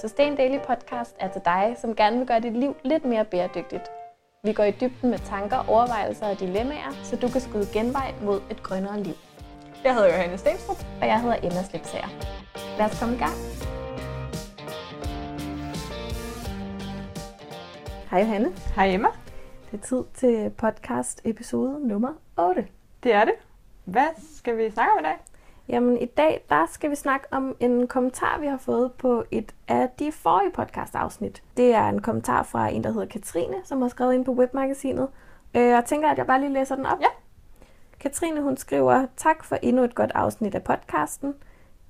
Sustain Daily Podcast er til dig, som gerne vil gøre dit liv lidt mere bæredygtigt. Vi går i dybden med tanker, overvejelser og dilemmaer, så du kan skyde genvej mod et grønnere liv. Jeg hedder Johanne Stenstrup. Og jeg hedder Emma Slipsager. Lad os komme i gang. Hej Johanne. Hej Emma. Det er tid til podcast episode nummer 8. Det er det. Hvad skal vi snakke om i dag? Jamen i dag, der skal vi snakke om en kommentar, vi har fået på et af de forrige podcast-afsnit. Det er en kommentar fra en, der hedder Katrine, som har skrevet ind på webmagasinet. Øh, jeg tænker, at jeg bare lige læser den op. Ja. Katrine, hun skriver, tak for endnu et godt afsnit af podcasten.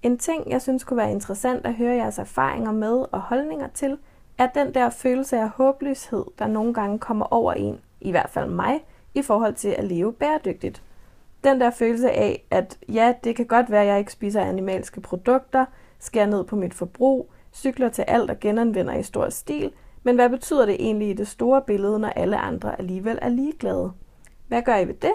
En ting, jeg synes kunne være interessant at høre jeres erfaringer med og holdninger til, er den der følelse af håbløshed, der nogle gange kommer over en, i hvert fald mig, i forhold til at leve bæredygtigt. Den der følelse af, at ja, det kan godt være, at jeg ikke spiser animalske produkter, skærer ned på mit forbrug, cykler til alt og genanvender i stor stil, men hvad betyder det egentlig i det store billede, når alle andre alligevel er ligeglade? Hvad gør I ved det?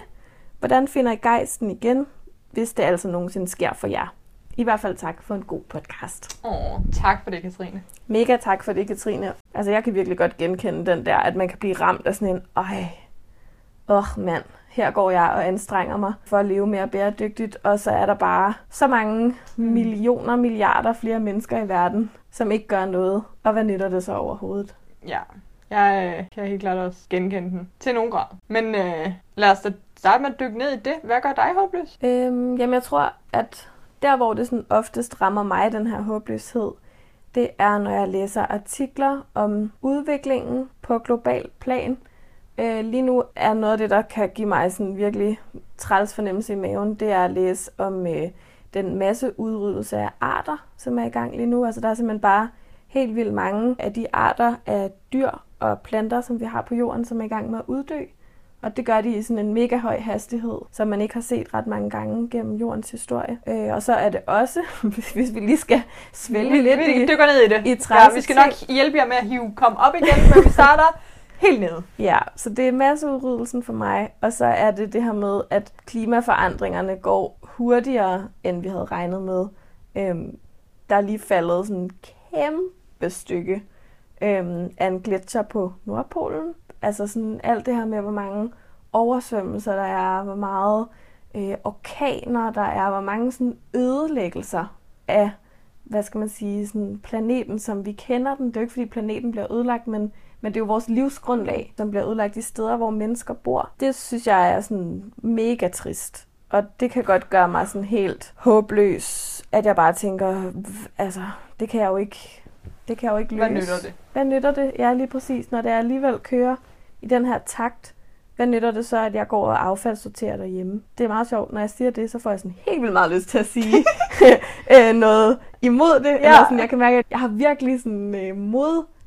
Hvordan finder I gejsten igen, hvis det altså nogensinde sker for jer? I hvert fald tak for en god podcast. Åh, tak for det, Katrine. Mega tak for det, Katrine. Altså, jeg kan virkelig godt genkende den der, at man kan blive ramt af sådan en, ej, åh mand, her går jeg og anstrenger mig for at leve mere bæredygtigt, og så er der bare så mange millioner, milliarder flere mennesker i verden, som ikke gør noget. Og hvad nytter det så overhovedet? Ja, jeg øh, kan helt klart også genkende den til nogen grad. Men øh, lad os da starte med at dykke ned i det. Hvad gør dig håbløs? Øhm, jamen, jeg tror, at der, hvor det sådan oftest rammer mig, den her håbløshed, det er, når jeg læser artikler om udviklingen på global plan. Øh, lige nu er noget af det, der kan give mig sådan virkelig træls fornemmelse i maven, det er at læse om øh, den masse udryddelse af arter, som er i gang lige nu. Altså der er simpelthen bare helt vildt mange af de arter af dyr og planter, som vi har på jorden, som er i gang med at uddø. Og det gør de i sådan en mega høj hastighed, som man ikke har set ret mange gange gennem jordens historie. Øh, og så er det også, hvis vi lige skal svælge lidt vi i, dykker ned i det. i ja, vi skal nok hjælpe jer med at hive kom op igen, men vi starter helt nede. Ja, så det er masseudryddelsen for mig, og så er det det her med, at klimaforandringerne går hurtigere, end vi havde regnet med. Øhm, der er lige faldet sådan et kæmpe stykke øhm, af en gletscher på Nordpolen. Altså sådan alt det her med, hvor mange oversvømmelser der er, hvor meget øh, orkaner der er, hvor mange sådan ødelæggelser af, hvad skal man sige, sådan planeten, som vi kender den. Det er jo ikke, fordi planeten bliver ødelagt, men, men det er jo vores livsgrundlag, som bliver ødelagt de steder, hvor mennesker bor. Det synes jeg er sådan mega trist. Og det kan godt gøre mig sådan helt håbløs, at jeg bare tænker, altså, det kan jeg jo ikke, det kan jeg jo ikke løse. Hvad nytter det? Hvad nytter det? Ja, lige præcis. Når det alligevel kører i den her takt, hvad nytter det så, at jeg går og affaldssorterer derhjemme? Det er meget sjovt. Når jeg siger det, så får jeg sådan helt vildt meget lyst til at sige øh, noget imod det. Ja. Eller sådan, jeg kan mærke, at jeg har virkelig sådan øh,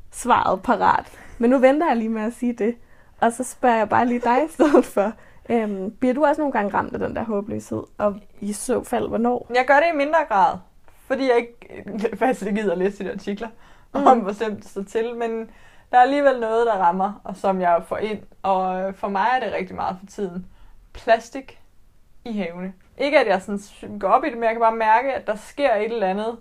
modsvaret parat. Men nu venter jeg lige med at sige det. Og så spørger jeg bare lige dig i stedet for. Øhm, bliver du også nogle gange ramt af den der håbløshed? Og i så fald, hvornår? Jeg gør det i mindre grad, fordi jeg ikke faktisk ikke gider at læse de der artikler mm. om, hvor slemt det står til. Men der er alligevel noget, der rammer, og som jeg får ind. Og øh, for mig er det rigtig meget for tiden. Plastik i havene. Ikke at jeg sådan går op i det, men jeg kan bare mærke, at der sker et eller andet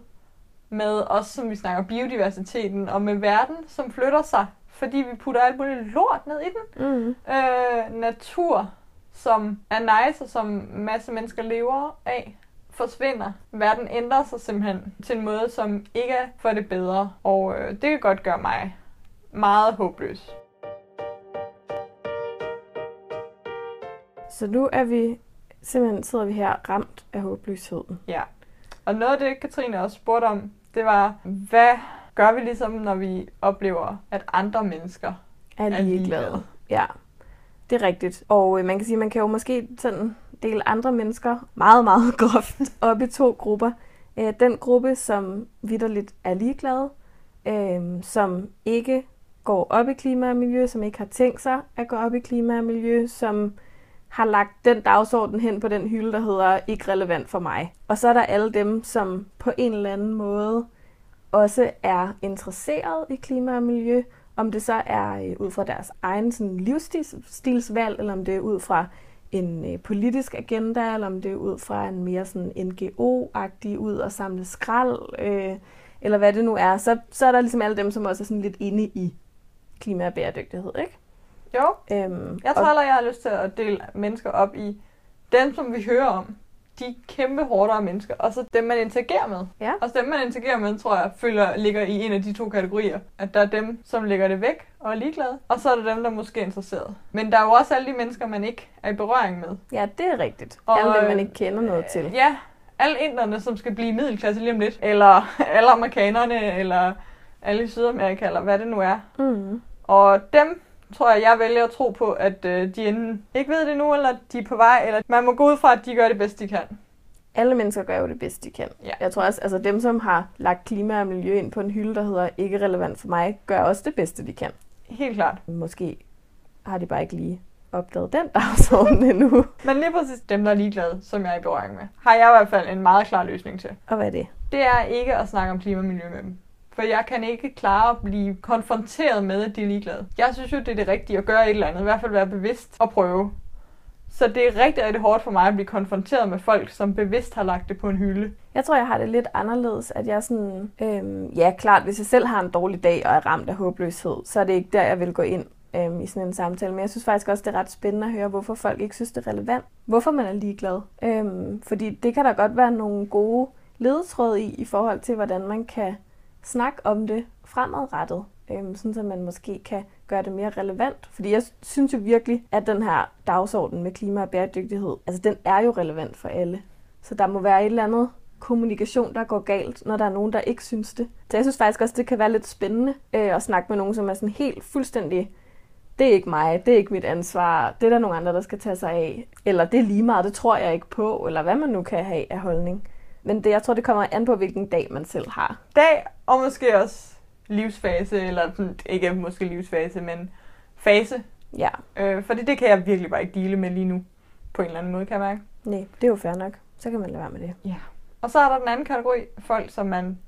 med os, som vi snakker biodiversiteten, og med verden, som flytter sig, fordi vi putter alt muligt lort ned i den. Mm. Øh, natur, som er nice, og som masse mennesker lever af, forsvinder. Verden ændrer sig simpelthen til en måde, som ikke er for det bedre. Og øh, det kan godt gøre mig meget håbløs. Så nu er vi simpelthen sidder vi her ramt af håbløsheden. Ja. Og noget af det, Katrine også spurgte om, det var, hvad gør vi ligesom, når vi oplever, at andre mennesker Er er ligeglade. ligeglade? Ja, det er rigtigt. Og øh, man kan sige, man kan jo måske sådan dele andre mennesker meget, meget groft op i to grupper. Øh, den gruppe, som vidderligt er ligeglade, øh, som ikke går op i klima og miljø, som ikke har tænkt sig at gå op i klima og miljø, som har lagt den dagsorden hen på den hylde, der hedder ikke relevant for mig. Og så er der alle dem, som på en eller anden måde også er interesseret i klima og miljø, om det så er øh, ud fra deres egen sådan, livsstilsvalg, eller om det er ud fra en øh, politisk agenda, eller om det er ud fra en mere sådan NGO-agtig ud og samle skrald, øh, eller hvad det nu er, så, så er der ligesom alle dem, som også er sådan lidt inde i klima og bæredygtighed, ikke? Jo, Øhm, jeg tror heller, jeg har lyst til at dele mennesker op i dem, som vi hører om. De kæmpe hårdere mennesker, og så dem, man interagerer med. Ja. Og dem, man interagerer med, tror jeg, føler ligger i en af de to kategorier. At der er dem, som lægger det væk og er ligeglade, og så er der dem, der måske er interesseret. Men der er jo også alle de mennesker, man ikke er i berøring med. ja, det er rigtigt. Og, alle dem, man øh, ikke kender noget til. Ja, alle inderne, som skal blive middelklasse lige om lidt. Eller alle amerikanerne, eller alle i Sydamerika, eller hvad det nu er. Mm. Og dem tror jeg, jeg vælger at tro på, at øh, de enten ikke ved det nu, eller de er på vej, eller man må gå ud fra, at de gør det bedst, de kan. Alle mennesker gør jo det bedste, de kan. Ja. Jeg tror også, altså dem, som har lagt klima og miljø ind på en hylde, der hedder ikke relevant for mig, gør også det bedste, de kan. Helt klart. Måske har de bare ikke lige opdaget den dagsorden endnu. Men lige præcis dem, der er ligeglade, som jeg er i berøring med, har jeg i hvert fald en meget klar løsning til. Og hvad er det? Det er ikke at snakke om klima og miljø med dem. For jeg kan ikke klare at blive konfronteret med, at de er ligeglade. Jeg synes jo, det er det rigtige at gøre et eller andet. I hvert fald være bevidst og prøve. Så det er rigtig, rigtig hårdt for mig at blive konfronteret med folk, som bevidst har lagt det på en hylde. Jeg tror, jeg har det lidt anderledes, at jeg sådan, øhm, ja klart, hvis jeg selv har en dårlig dag og er ramt af håbløshed, så er det ikke der, jeg vil gå ind øhm, i sådan en samtale. Men jeg synes faktisk også, det er ret spændende at høre, hvorfor folk ikke synes, det er relevant. Hvorfor man er ligeglad. Øhm, fordi det kan der godt være nogle gode ledetråd i, i forhold til, hvordan man kan snak om det fremadrettet. Øhm, sådan så man måske kan gøre det mere relevant. Fordi jeg synes jo virkelig, at den her dagsorden med klima og bæredygtighed, altså den er jo relevant for alle. Så der må være et eller andet kommunikation, der går galt, når der er nogen, der ikke synes det. Så jeg synes faktisk også, det kan være lidt spændende øh, at snakke med nogen, som er sådan helt fuldstændig, det er ikke mig, det er ikke mit ansvar, det er der nogle andre, der skal tage sig af. Eller det er lige meget, det tror jeg ikke på, eller hvad man nu kan have af holdning. Men det, jeg tror, det kommer an på, hvilken dag man selv har. Dag, og måske også livsfase, eller sådan, ikke måske livsfase, men fase. Ja, Øh, fordi det kan jeg virkelig bare ikke dele med lige nu, på en eller anden måde, kan jeg mærke. nej, det er jo fair nok. Så kan man lade være med det. Ja. Og så er der den anden kategori, folk, som man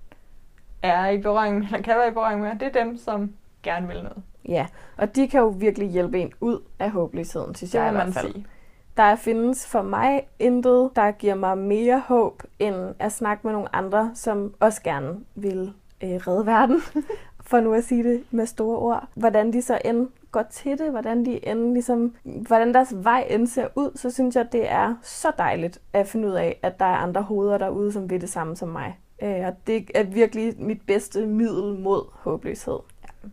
er i berøring med, eller kan være i berøring med. Det er dem, som gerne vil noget. Ja, og de kan jo virkelig hjælpe en ud af håbløsheden, synes Det jeg i hvert fald. sige. Der findes for mig intet, der giver mig mere håb, end at snakke med nogle andre, som også gerne vil øh, redde verden, for nu at sige det med store ord. Hvordan de så end går til det, hvordan de end ligesom, hvordan deres vej end ser ud, så synes jeg, det er så dejligt at finde ud af, at der er andre hoveder derude, som vil det samme som mig. Øh, og det er virkelig mit bedste middel mod håbløshed.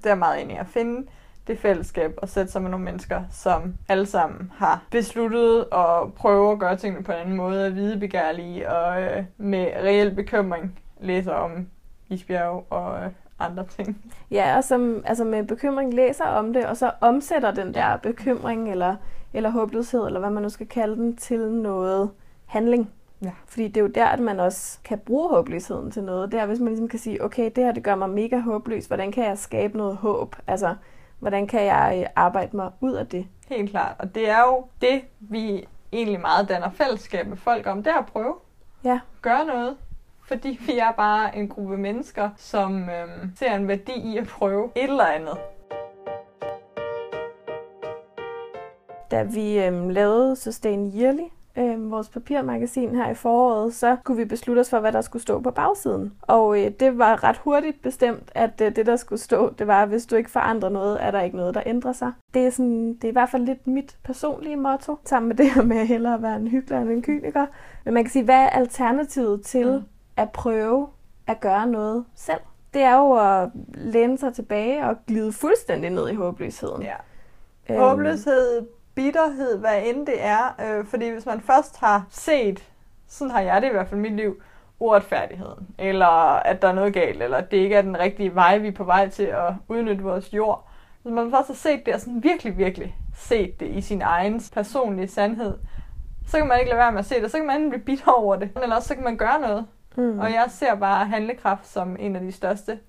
Det er meget enig. At finde det fællesskab og sætte sig med nogle mennesker, som alle sammen har besluttet at prøve at gøre tingene på en anden måde, at vide begærlige og øh, med reel bekymring læser om isbjerg og øh, andre ting. Ja, og som altså med bekymring læser om det, og så omsætter den der bekymring eller, eller håbløshed, eller hvad man nu skal kalde den, til noget handling. Ja. Fordi det er jo der, at man også kan bruge håbløsheden til noget. Det er, hvis man ligesom kan sige, okay, det her det gør mig mega håbløs. Hvordan kan jeg skabe noget håb? Altså, hvordan kan jeg arbejde mig ud af det? Helt klart. Og det er jo det, vi egentlig meget danner fællesskab med folk om. Det er at prøve. Ja. Gøre noget. Fordi vi er bare en gruppe mennesker, som øhm, ser en værdi i at prøve et eller andet. Da vi øhm, lavede Sustain Yearly, øhm, vores papirmagasin her i foråret, så kunne vi beslutte os for, hvad der skulle stå på bagsiden. Og øh, det var ret hurtigt bestemt, at øh, det, der skulle stå, det var, at hvis du ikke forandrer noget, er der ikke noget, der ændrer sig. Det er, sådan, det er i hvert fald lidt mit personlige motto, sammen med det her med at hellere være en hyggelig end en kyniker. Men man kan sige, hvad er alternativet til Mm. at prøve at gøre noget selv? Det er jo at læne sig tilbage og glide fuldstændig ned i håbløsheden. Ja. Øhm, Håbløshed, bitterhed, hvad end det er. Øh, fordi hvis man først har set, sådan har jeg det i hvert fald i mit liv, uretfærdigheden, eller at der er noget galt, eller at det ikke er den rigtige vej, vi er på vej til at udnytte vores jord. Hvis man først har set det, og sådan virkelig, virkelig set det i sin egen personlige sandhed, så kan man ikke lade være med at se det. Så kan man enten blive bitter over det, eller også så kan man gøre noget. Mm. Og jeg ser bare handlekraft som en af de største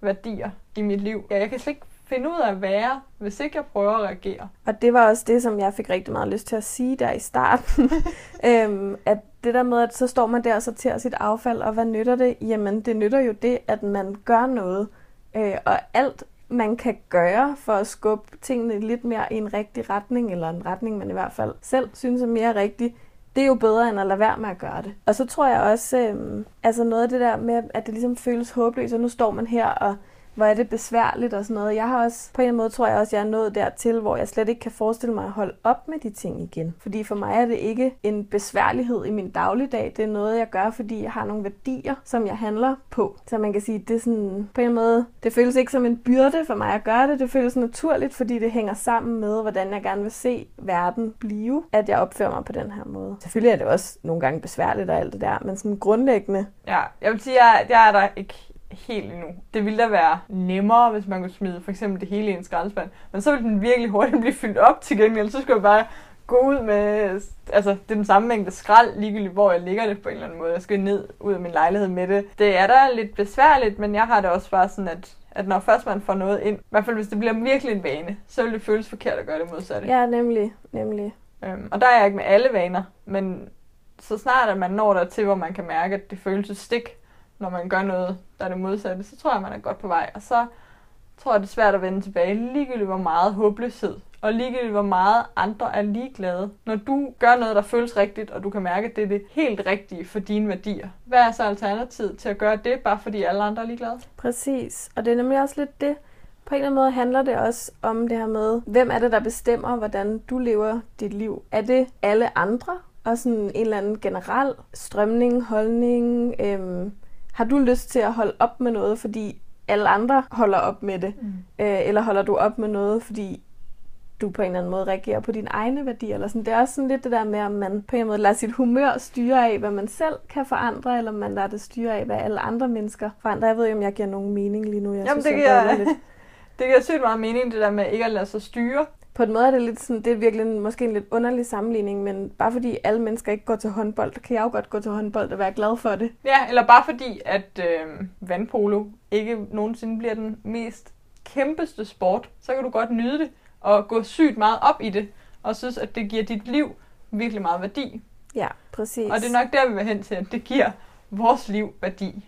værdier i mit liv. Ja, jeg kan slet ikke finde ud af at være, hvis ikke jeg prøver at reagere. Og det var også det, som jeg fik rigtig meget lyst til at sige der i starten. øhm, at det der med, at så står man der og sorterer sit affald, og hvad nytter det? Jamen, det nytter jo det, at man gør noget. Øh, og alt, man kan gøre for at skubbe tingene lidt mere i en rigtig retning, eller en retning, man i hvert fald selv synes er mere rigtig, det er jo bedre end at lade være med at gøre det. Og så tror jeg også, øhm, altså noget af det der med, at det ligesom føles håbløst, og nu står man her og hvor er det besværligt og sådan noget. Jeg har også, på en måde tror jeg også, jeg er nået dertil, hvor jeg slet ikke kan forestille mig at holde op med de ting igen. Fordi for mig er det ikke en besværlighed i min dagligdag. Det er noget, jeg gør, fordi jeg har nogle værdier, som jeg handler på. Så man kan sige, det er sådan, på en måde, det føles ikke som en byrde for mig at gøre det. Det føles naturligt, fordi det hænger sammen med, hvordan jeg gerne vil se verden blive, at jeg opfører mig på den her måde. Selvfølgelig er det også nogle gange besværligt og alt det der, men sådan grundlæggende. Ja, jeg vil sige, jeg, jeg er der ikke helt endnu. Det ville da være nemmere, hvis man kunne smide for eksempel det hele i en skraldespand. Men så ville den virkelig hurtigt blive fyldt op til gengæld. Så skulle jeg bare gå ud med, altså det er den samme mængde skrald, ligegyldigt hvor jeg ligger det på en eller anden måde. Jeg skal ned ud af min lejlighed med det. Det er da lidt besværligt, men jeg har det også bare sådan, at, at når først man får noget ind, i hvert fald hvis det bliver virkelig en vane, så vil det føles forkert at gøre det modsatte. Ja, nemlig, nemlig. Øhm, og der er jeg ikke med alle vaner, men så snart at man når der til, hvor man kan mærke, at det føles stik, når man gør noget, der er det modsatte, så tror jeg, man er godt på vej. Og så tror jeg, det er svært at vende tilbage, ligegyldigt hvor meget håbløshed, og ligegyldigt hvor meget andre er ligeglade. Når du gør noget, der føles rigtigt, og du kan mærke, at det er det helt rigtige for dine værdier, hvad er så alternativet til at gøre det, bare fordi alle andre er ligeglade? Præcis, og det er nemlig også lidt det. På en eller anden måde handler det også om det her med, hvem er det, der bestemmer, hvordan du lever dit liv? Er det alle andre? Og sådan en eller anden generel strømning, holdning, øhm, har du lyst til at holde op med noget, fordi alle andre holder op med det? Mm. Øh, eller holder du op med noget, fordi du på en eller anden måde reagerer på dine egne værdier. Eller sådan. Det er også sådan lidt det der med, at man på en eller anden måde lader sit humør styre af, hvad man selv kan forandre, eller man lader det styre af, hvad alle andre mennesker forandrer. Jeg ved ikke, om jeg giver nogen mening lige nu. Jeg Jamen, synes, det giver, det giver sygt meget mening, det der med ikke at lade sig styre på en måde er det lidt sådan, det er virkelig en, måske en lidt underlig sammenligning, men bare fordi alle mennesker ikke går til håndbold, kan jeg jo godt gå til håndbold og være glad for det. Ja, eller bare fordi, at øh, vandpolo ikke nogensinde bliver den mest kæmpeste sport, så kan du godt nyde det og gå sygt meget op i det, og synes, at det giver dit liv virkelig meget værdi. Ja, præcis. Og det er nok der, vi vil hen til, at det giver vores liv værdi.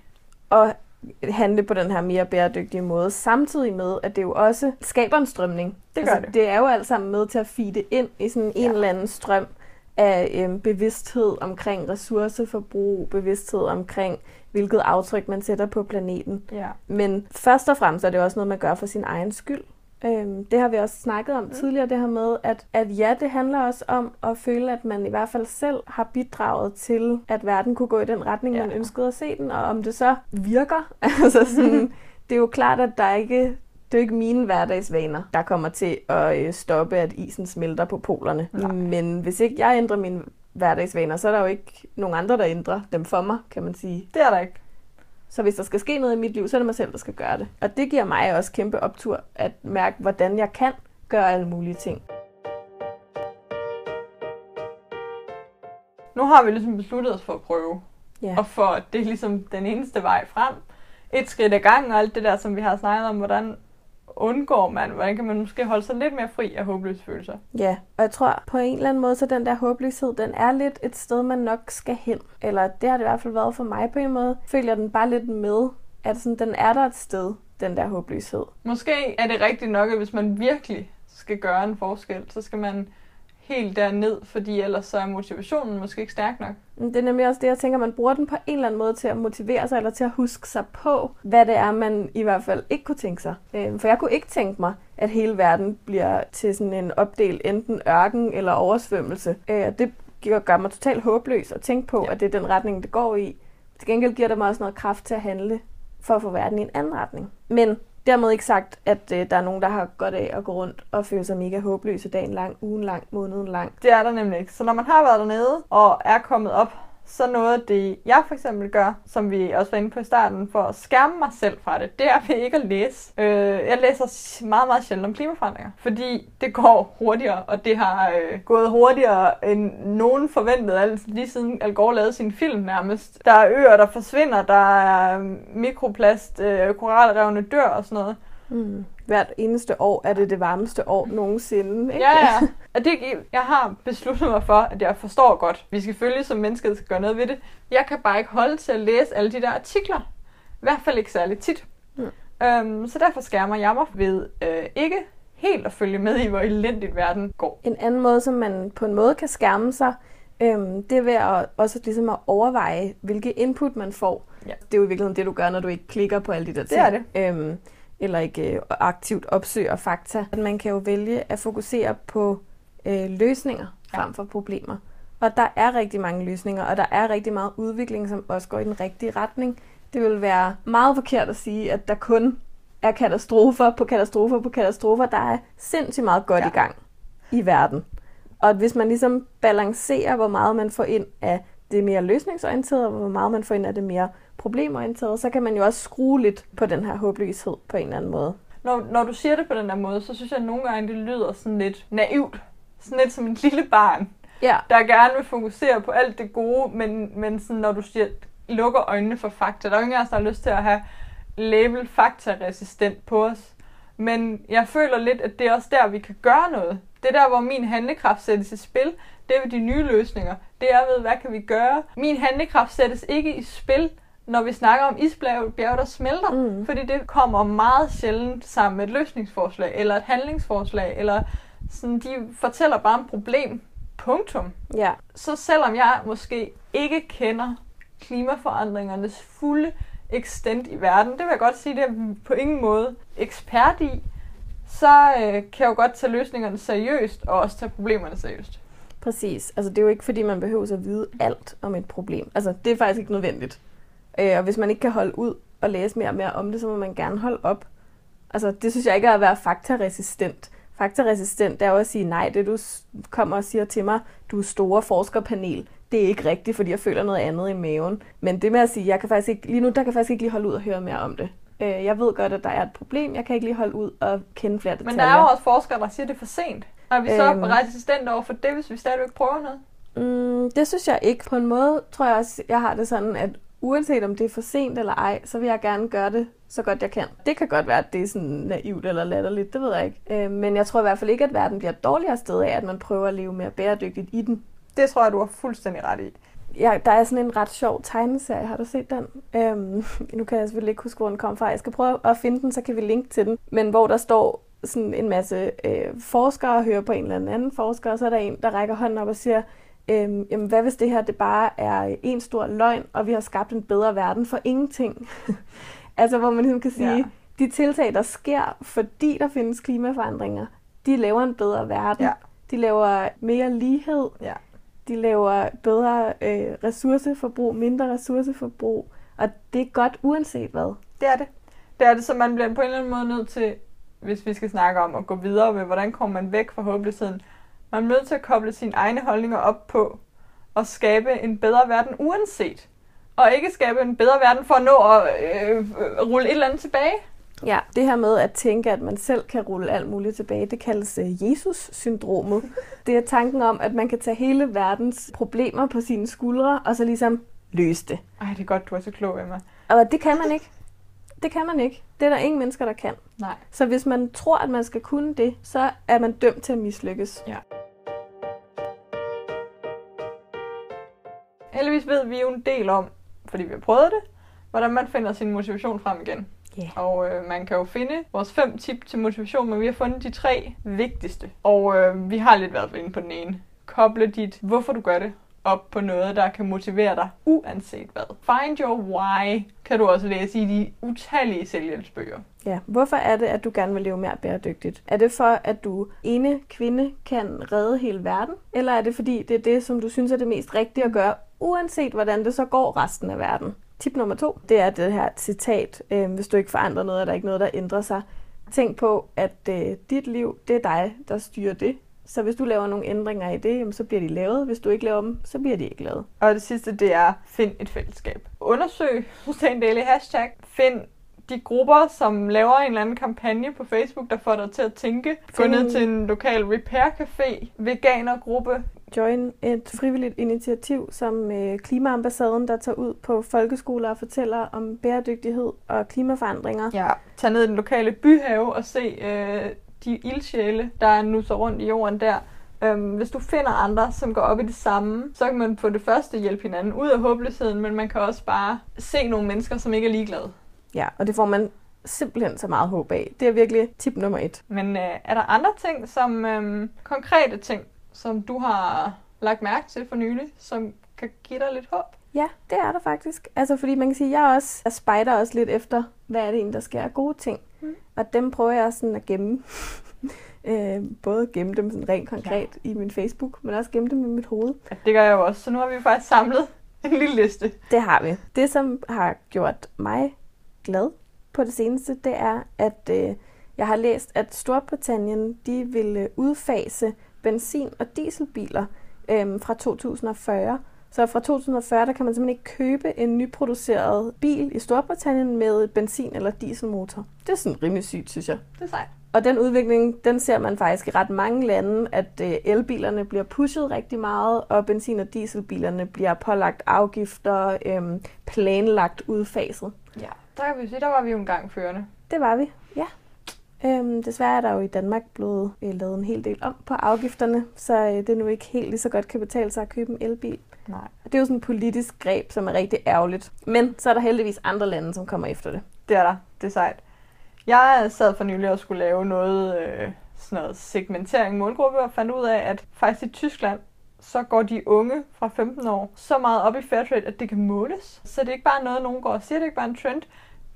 Og handle på den her mere bæredygtige måde, samtidig med, at det jo også skaber en strømning. Det gør altså, det. Det er jo alt sammen med til at feede ind i sådan ja. en eller anden strøm af øhm, bevidsthed omkring ressourceforbrug, bevidsthed omkring, hvilket aftryk man sætter på planeten. Ja. Men først og fremmest er det også noget, man gør for sin egen skyld. Øhm, det har vi også snakket om mm. tidligere, det her med, at, at ja, det handler også om at føle, at man i hvert fald selv har bidraget til, at verden kunne gå i den retning, ja. man ønskede at se den, og om det så virker. altså sådan, det er jo klart, at der ikke det er jo ikke mine hverdagsvaner, der kommer til at øh, stoppe, at isen smelter på polerne. Nej. Men hvis ikke jeg ændrer mine hverdagsvaner, så er der jo ikke nogen andre, der ændrer dem for mig, kan man sige. Det er der ikke. Så hvis der skal ske noget i mit liv, så er det mig selv, der skal gøre det. Og det giver mig også kæmpe optur at mærke, hvordan jeg kan gøre alle mulige ting. Nu har vi ligesom besluttet os for at prøve. Ja. Og for det er ligesom den eneste vej frem. Et skridt ad gangen og alt det der, som vi har snakket om, hvordan undgår man? Hvordan kan man måske holde sig lidt mere fri af håbløse følelser? Ja, og jeg tror på en eller anden måde, så den der håbløshed, den er lidt et sted, man nok skal hen. Eller det har det i hvert fald været for mig på en måde. Føler den bare lidt med, at sådan, den er der et sted, den der håbløshed. Måske er det rigtigt nok, at hvis man virkelig skal gøre en forskel, så skal man helt derned, fordi ellers så er motivationen måske ikke stærk nok. Det er nemlig også det, jeg tænker, man bruger den på en eller anden måde til at motivere sig, eller til at huske sig på, hvad det er, man i hvert fald ikke kunne tænke sig. Øhm, for jeg kunne ikke tænke mig, at hele verden bliver til sådan en opdel, enten ørken eller oversvømmelse. Øh, det gør mig totalt håbløs at tænke på, ja. at det er den retning, det går i. Til gengæld giver det mig også noget kraft til at handle for at få verden i en anden retning. Men Dermed ikke sagt, at øh, der er nogen, der har godt af at gå rundt og føle sig mega håbløse dagen lang, ugen lang, måneden lang. Det er der nemlig ikke. Så når man har været dernede og er kommet op så noget af det, jeg for eksempel gør, som vi også var inde på i starten, for at skærme mig selv fra det, det er ved ikke at læse. Øh, jeg læser meget, meget sjældent om klimaforandringer, fordi det går hurtigere, og det har øh, gået hurtigere end nogen forventede, altså lige siden Al Gore lavede sin film nærmest. Der er øer, der forsvinder, der er mikroplast, øh, koralrevne dør og sådan noget. Mm. Hvert eneste år er det det varmeste år nogensinde. Ikke? Ja, ja. Og det, jeg har besluttet mig for, at jeg forstår godt. Vi skal følge som mennesker skal gøre noget ved det. Jeg kan bare ikke holde til at læse alle de der artikler. I hvert fald ikke særlig tit. Mm. Øhm, så derfor skærmer jeg mig ved øh, ikke helt at følge med i, hvor elendigt verden går. En anden måde, som man på en måde kan skærme sig, Øhm, det er ved at, også ligesom at overveje, hvilke input man får. Ja. Det er jo i virkeligheden det, du gør, når du ikke klikker på alle de der Det ting. er det. Øhm, eller ikke øh, aktivt opsøger fakta. Man kan jo vælge at fokusere på øh, løsninger Ja. frem for problemer. Og der er rigtig mange løsninger, og der er rigtig meget udvikling, som også går i den rigtige retning. Det vil være meget forkert at sige, at der kun er katastrofer på katastrofer på katastrofer. Der er sindssygt meget godt Ja. i gang i verden. Og hvis man ligesom balancerer, hvor meget man får ind af det mere løsningsorienterede, og hvor meget man får ind af det mere problemorienterede, så kan man jo også skrue lidt på den her håbløshed på en eller anden måde. Når, når du siger det på den der måde, så synes jeg at nogle gange, det lyder sådan lidt naivt. Sådan lidt som en lille barn, Ja, der gerne vil fokusere på alt det gode, men, men sådan, når du siger, lukker øjnene for fakta. Der er jo ingen af os, der har lyst til at have label fakta-resistent på os. Men jeg føler lidt, at det er også der, vi kan gøre noget. Det er der, hvor min handlekraft sættes i spil. Det er ved de nye løsninger. Det er ved, hvad kan vi gøre. Min handlekraft sættes ikke i spil, når vi snakker om isbjerg, bjerg, der smelter. Mm. Fordi det kommer meget sjældent sammen med et løsningsforslag, eller et handlingsforslag, eller sådan, de fortæller bare om problem. Punktum ja, så selvom jeg måske ikke kender klimaforandringernes fulde ekstent i verden, det vil jeg godt sige, det er på ingen måde ekspert i, så øh, kan jeg jo godt tage løsningerne seriøst, og også tage problemerne seriøst. præcis. Altså det er jo ikke, fordi man behøver at vide alt om et problem. Altså det er faktisk ikke nødvendigt. Øh, og hvis man ikke kan holde ud og læse mere og mere om det, så må man gerne holde op. Altså det synes jeg ikke er at være faktaresistent. Faktaresistent det er jo at sige, nej, det du kommer og siger til mig, du er store forskerpanel, det er ikke rigtigt, fordi jeg føler noget andet i maven. Men det med at sige, jeg kan faktisk ikke, lige nu, der kan faktisk ikke lige holde ud og høre mere om det. Øh, jeg ved godt, at der er et problem, jeg kan ikke lige holde ud og kende flere detaljer. Men der er jo også forskere, der siger, at det er for sent. Er vi så Øhm. resistente over for det, hvis vi stadigvæk prøver noget? Mm, det synes jeg ikke. På en måde tror jeg også, jeg har det sådan, at uanset om det er for sent eller ej, så vil jeg gerne gøre det så godt jeg kan. Det kan godt være, at det er sådan naivt eller latterligt, det ved jeg ikke. Øh, men jeg tror i hvert fald ikke, at verden bliver et dårligere sted af, at man prøver at leve mere bæredygtigt i den. Det tror jeg, du har fuldstændig ret i. Ja, der er sådan en ret sjov tegneserie, har du set den? Øhm, nu kan jeg selvfølgelig ikke huske, hvor den kom fra. Jeg skal prøve at finde den, så kan vi linke til den. Men hvor der står sådan en masse øh, forskere og hører på en eller anden forsker, og så er der en, der rækker hånden op og siger, øhm, jamen hvad hvis det her det bare er en stor løgn, og vi har skabt en bedre verden for ingenting? altså hvor man ligesom kan sige, Ja. de tiltag, der sker, fordi der findes klimaforandringer, de laver en bedre verden. Ja. De laver mere lighed, Ja. de laver bedre øh, ressourceforbrug, mindre ressourceforbrug, og det er godt uanset hvad. Det er det. Det er det, så man bliver på en eller anden måde nødt til, hvis vi skal snakke om at gå videre med, hvordan kommer man væk fra håbløsheden, man er nødt til at koble sine egne holdninger op på og skabe en bedre verden uanset. Og ikke skabe en bedre verden for at nå at øh, rulle et eller andet tilbage. Ja, det her med at tænke, at man selv kan rulle alt muligt tilbage, det kaldes øh, Jesus-syndromet. Det er tanken om, at man kan tage hele verdens problemer på sine skuldre, og så ligesom løse det. Ej, det er godt, du er så klog, Emma. Og det kan man ikke. Det kan man ikke. Det er der ingen mennesker, der kan. Nej. Så hvis man tror, at man skal kunne det, så er man dømt til at mislykkes. Ja. Heldigvis ved vi jo en del om, fordi vi har prøvet det, hvordan man finder sin motivation frem igen. Ja. Og øh, man kan jo finde vores fem tip til motivation, men vi har fundet de tre vigtigste. Og øh, vi har lidt været inde på den ene. Koble dit, hvorfor du gør det, op på noget, der kan motivere dig, uanset hvad. Find your why, kan du også læse i de utallige selvhjælpsbøger. Ja, hvorfor er det, at du gerne vil leve mere bæredygtigt? Er det for, at du ene kvinde kan redde hele verden? Eller er det fordi, det er det, som du synes er det mest rigtige at gøre, uanset hvordan det så går resten af verden? Tip nummer to, det er det her citat. Øh, hvis du ikke forandrer noget, er der ikke noget, der ændrer sig. Tænk på, at øh, dit liv, det er dig, der styrer det. Så hvis du laver nogle ændringer i det, jamen, så bliver de lavet. Hvis du ikke laver dem, så bliver de ikke lavet. Og det sidste, det er, find et fællesskab. Undersøg Sustain Daily hashtag. Find de grupper, som laver en eller anden kampagne på Facebook, der får dig til at tænke. Gå ned til en lokal repair café, veganergruppe. Join et frivilligt initiativ som øh, Klimaambassaden, der tager ud på folkeskoler og fortæller om bæredygtighed og klimaforandringer. Ja. Tag ned i den lokale byhave og se øh, de ildsjæle, der nusser rundt i jorden der. Øhm, hvis du finder andre, som går op i det samme, så kan man på det første hjælpe hinanden ud af håbløsheden, men man kan også bare se nogle mennesker, som ikke er ligeglade. Ja, og det får man simpelthen så meget håb af. Det er virkelig tip nummer et. Men øh, er der andre ting, som øh, konkrete ting, som du har lagt mærke til for nylig, som kan give dig lidt håb? Ja, det er der faktisk. Altså, fordi man kan sige, jeg også jeg spejder også lidt efter, hvad er det egentlig, der sker af gode ting. Mm. Og dem prøver jeg sådan at gemme. øh, både gemme dem sådan rent konkret ja. i min Facebook, men også gemme dem i mit hoved. Ja, det gør jeg jo også, så nu har vi faktisk samlet en lille liste. Det har vi. Det, som har gjort mig glad på det seneste, det er, at øh, jeg har læst, at Storbritannien de vil udfase benzin- og dieselbiler øh, fra 2040. Så fra 2040 der kan man simpelthen ikke købe en nyproduceret bil i Storbritannien med benzin- eller dieselmotor. Det er sådan rimelig sygt, synes jeg. Det er sejt. Og den udvikling, den ser man faktisk i ret mange lande, at øh, elbilerne bliver pushet rigtig meget, og benzin- og dieselbilerne bliver pålagt afgifter, øhm, planlagt udfaset. Ja, der kan vi sige, der var vi jo engang førende. Det var vi, ja. Øhm, desværre er der jo i Danmark blevet øh, lavet en hel del om på afgifterne, så øh, det nu ikke helt lige så godt kan betale sig at købe en elbil. Nej. Og det er jo sådan et politisk greb, som er rigtig ærgerligt. Men så er der heldigvis andre lande, som kommer efter det. Det er der. Det er sejt. Jeg sad for nylig og skulle lave noget, øh, sådan noget segmentering målgruppe, og fandt ud af, at faktisk i Tyskland, så går de unge fra 15 år så meget op i Fairtrade, at det kan måles. Så det er ikke bare noget, nogen går og siger, det er ikke bare en trend.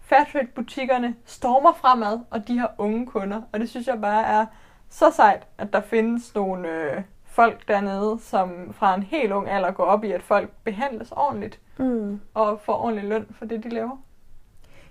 Fairtrade-butikkerne stormer fremad, og de har unge kunder. Og det synes jeg bare er så sejt, at der findes nogle øh, folk dernede, som fra en helt ung alder går op i, at folk behandles ordentligt Mm. og får ordentlig løn for det, de laver.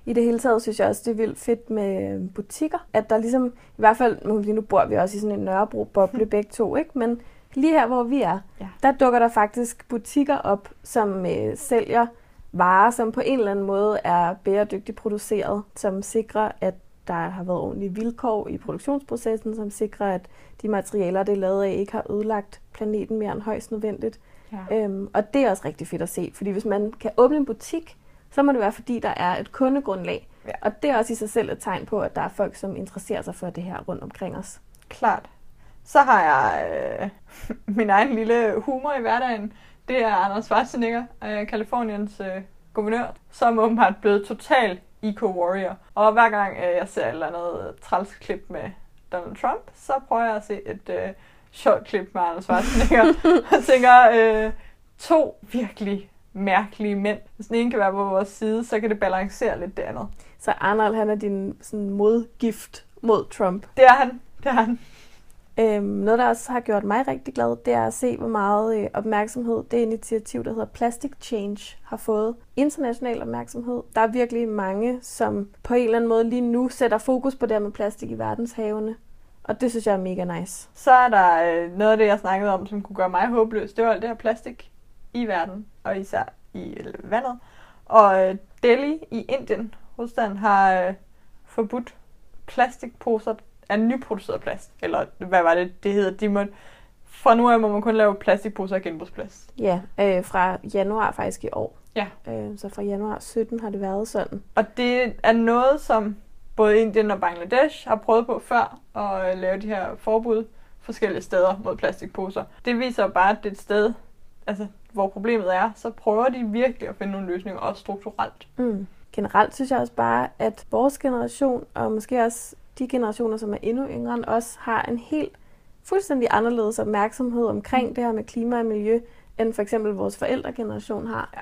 I det hele taget synes jeg også, det er vildt fedt med butikker. At der ligesom, i hvert fald, nu nu bor vi også i sådan en Nørrebro-boble begge to, ikke? Men lige her, hvor vi er, Ja. der dukker der faktisk butikker op, som øh, sælger varer, som på en eller anden måde er bæredygtigt produceret, som sikrer, at der har været ordentlige vilkår i produktionsprocessen, som sikrer, at de materialer, det er lavet af, ikke har ødelagt planeten mere end højst nødvendigt. Ja. Øhm, og det er også rigtig fedt at se, fordi hvis man kan åbne en butik, så må det være, fordi der er et kundegrundlag. Ja. Og det er også i sig selv et tegn på, at der er folk, som interesserer sig for det her rundt omkring os. Klart. Så har jeg øh, min egen lille humor i hverdagen. Det er Anders Schwarzenegger, øh, Kaliforniens øh, guvernør, som åbenbart blevet total eco-warrior. Og hver gang øh, jeg ser et eller andet træls klip med Donald Trump, så prøver jeg at se et øh, sjovt klip med Anders Schwarzenegger, og tænker, øh, to virkelig mærkelige mænd. Hvis den ene kan være på vores side, så kan det balancere lidt det andet. Så Arnold, han er din sådan, modgift mod Trump. Det er han. Det er han. Øhm, noget, der også har gjort mig rigtig glad, det er at se, hvor meget øh, opmærksomhed det initiativ, der hedder Plastic Change, har fået. International opmærksomhed. Der er virkelig mange, som på en eller anden måde lige nu sætter fokus på det med plastik i verdenshavene. Og det synes jeg er mega nice. Så er der øh, noget af det, jeg snakkede om, som kunne gøre mig håbløs. Det var alt det her plastik i verden, og især i øh, vandet. Og øh, Delhi i Indien, hovedstaden, har øh, forbudt plastikposer af nyproduceret plast. Eller hvad var det, det hedder? De må, fra nu af må man kun lave plastikposer af genbrugsplast. Ja, øh, fra januar faktisk i år. Ja. Øh, så fra januar 17 har det været sådan. Og det er noget, som både Indien og Bangladesh har prøvet på før at øh, lave de her forbud forskellige steder mod plastikposer. Det viser bare, at det er et sted, altså, hvor problemet er, så prøver de virkelig at finde nogle løsninger, også strukturelt. Mm. Generelt synes jeg også bare, at vores generation, og måske også de generationer, som er endnu yngre end os, har en helt fuldstændig anderledes opmærksomhed omkring Mm. det her med klima og miljø, end for eksempel vores forældregeneration har. Ja.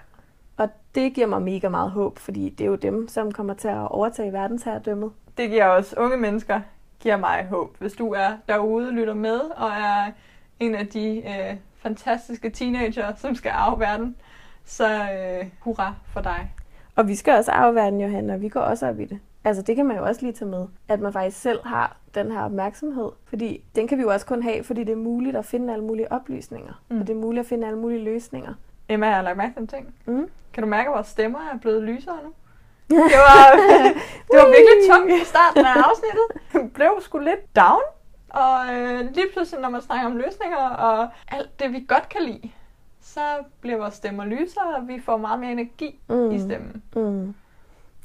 Og det giver mig mega meget håb, fordi det er jo dem, som kommer til at overtage verdensherredømmet. Det giver også unge mennesker, giver mig håb. Hvis du er derude, lytter med, og er en af de øh, fantastiske teenager, som skal arve verden, så øh, hurra for dig. Og vi skal også arve verden, Johanna, og vi går også op i det. Altså det kan man jo også lige tage med, at man faktisk selv har den her opmærksomhed. Fordi den kan vi jo også kun have, fordi det er muligt at finde alle mulige oplysninger. Mm. Og det er muligt at finde alle mulige løsninger. Emma, jeg har lagt mærke til en ting. Mm. Kan du mærke, at vores stemmer er blevet lysere nu? Det var, det var virkelig tungt i starten af afsnittet. Det blev sgu lidt down. Og øh, lige pludselig, når man snakker om løsninger og alt det, vi godt kan lide, så bliver vores stemmer lysere, og vi får meget mere energi mm. i stemmen. Mm.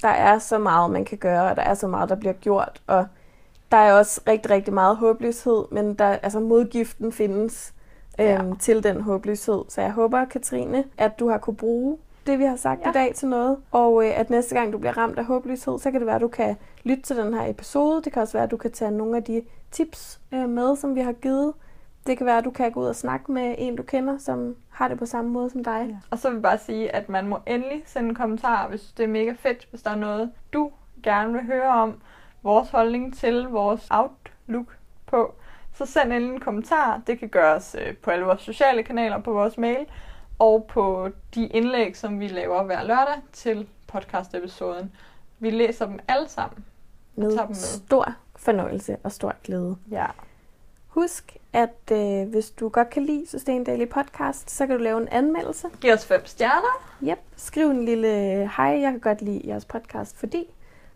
Der er så meget, man kan gøre, og der er så meget, der bliver gjort. Og der er også rigtig, rigtig meget håbløshed, men der, altså modgiften findes øhm, Ja. til den håbløshed. Så jeg håber, Katrine, at du har kunne bruge det, vi har sagt Ja. i dag til noget. Og øh, at næste gang, du bliver ramt af håbløshed, så kan det være, at du kan lytte til den her episode. Det kan også være, at du kan tage nogle af de tips øh, med, som vi har givet. Det kan være, at du kan gå ud og snakke med en, du kender, som har det på samme måde som dig. Ja. Og så vil jeg bare sige, at man må endelig sende en kommentar, hvis det er mega fedt, hvis der er noget, du gerne vil høre om, vores holdning til vores outlook på. Så send endelig en kommentar. Det kan gøres øh, på alle vores sociale kanaler, på vores mail, og på de indlæg, som vi laver hver lørdag til podcast-episoden. Vi læser dem alle sammen. Med, med. stor fornøjelse og stor glæde. Ja. Husk, at øh, hvis du godt kan lide Sustain Daily Podcast, så kan du lave en anmeldelse. Giv os fem stjerner. Yep. Skriv en lille hej, jeg kan godt lide jeres podcast, fordi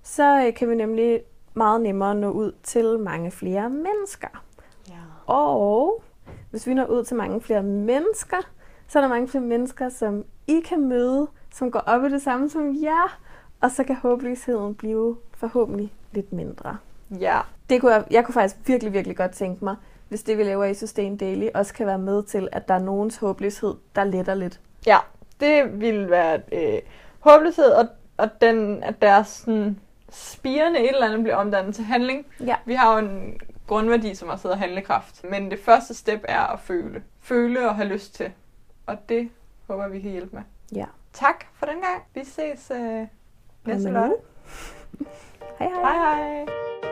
så øh, kan vi nemlig meget nemmere nå ud til mange flere mennesker. Ja. Og hvis vi når ud til mange flere mennesker, så er der mange flere mennesker, som I kan møde, som går op i det samme som jer, og så kan håbløsheden blive forhåbentlig lidt mindre. Ja. Det kunne jeg, jeg kunne faktisk virkelig, virkelig godt tænke mig, hvis det vi laver i Sustain Daily, også kan være med til, at der er nogens håbløshed, der letter lidt. Ja, det ville være øh, håbløshed, og, og den, at deres sådan, spirende et eller andet bliver omdannet til handling. Ja. Vi har jo en grundværdi, som også hedder handlekraft. Men det første step er at føle. Føle og have lyst til. Og det håber vi kan hjælpe med. Ja. Tak for den gang. Vi ses øh, næste lørdag. hej hej. Hej hej.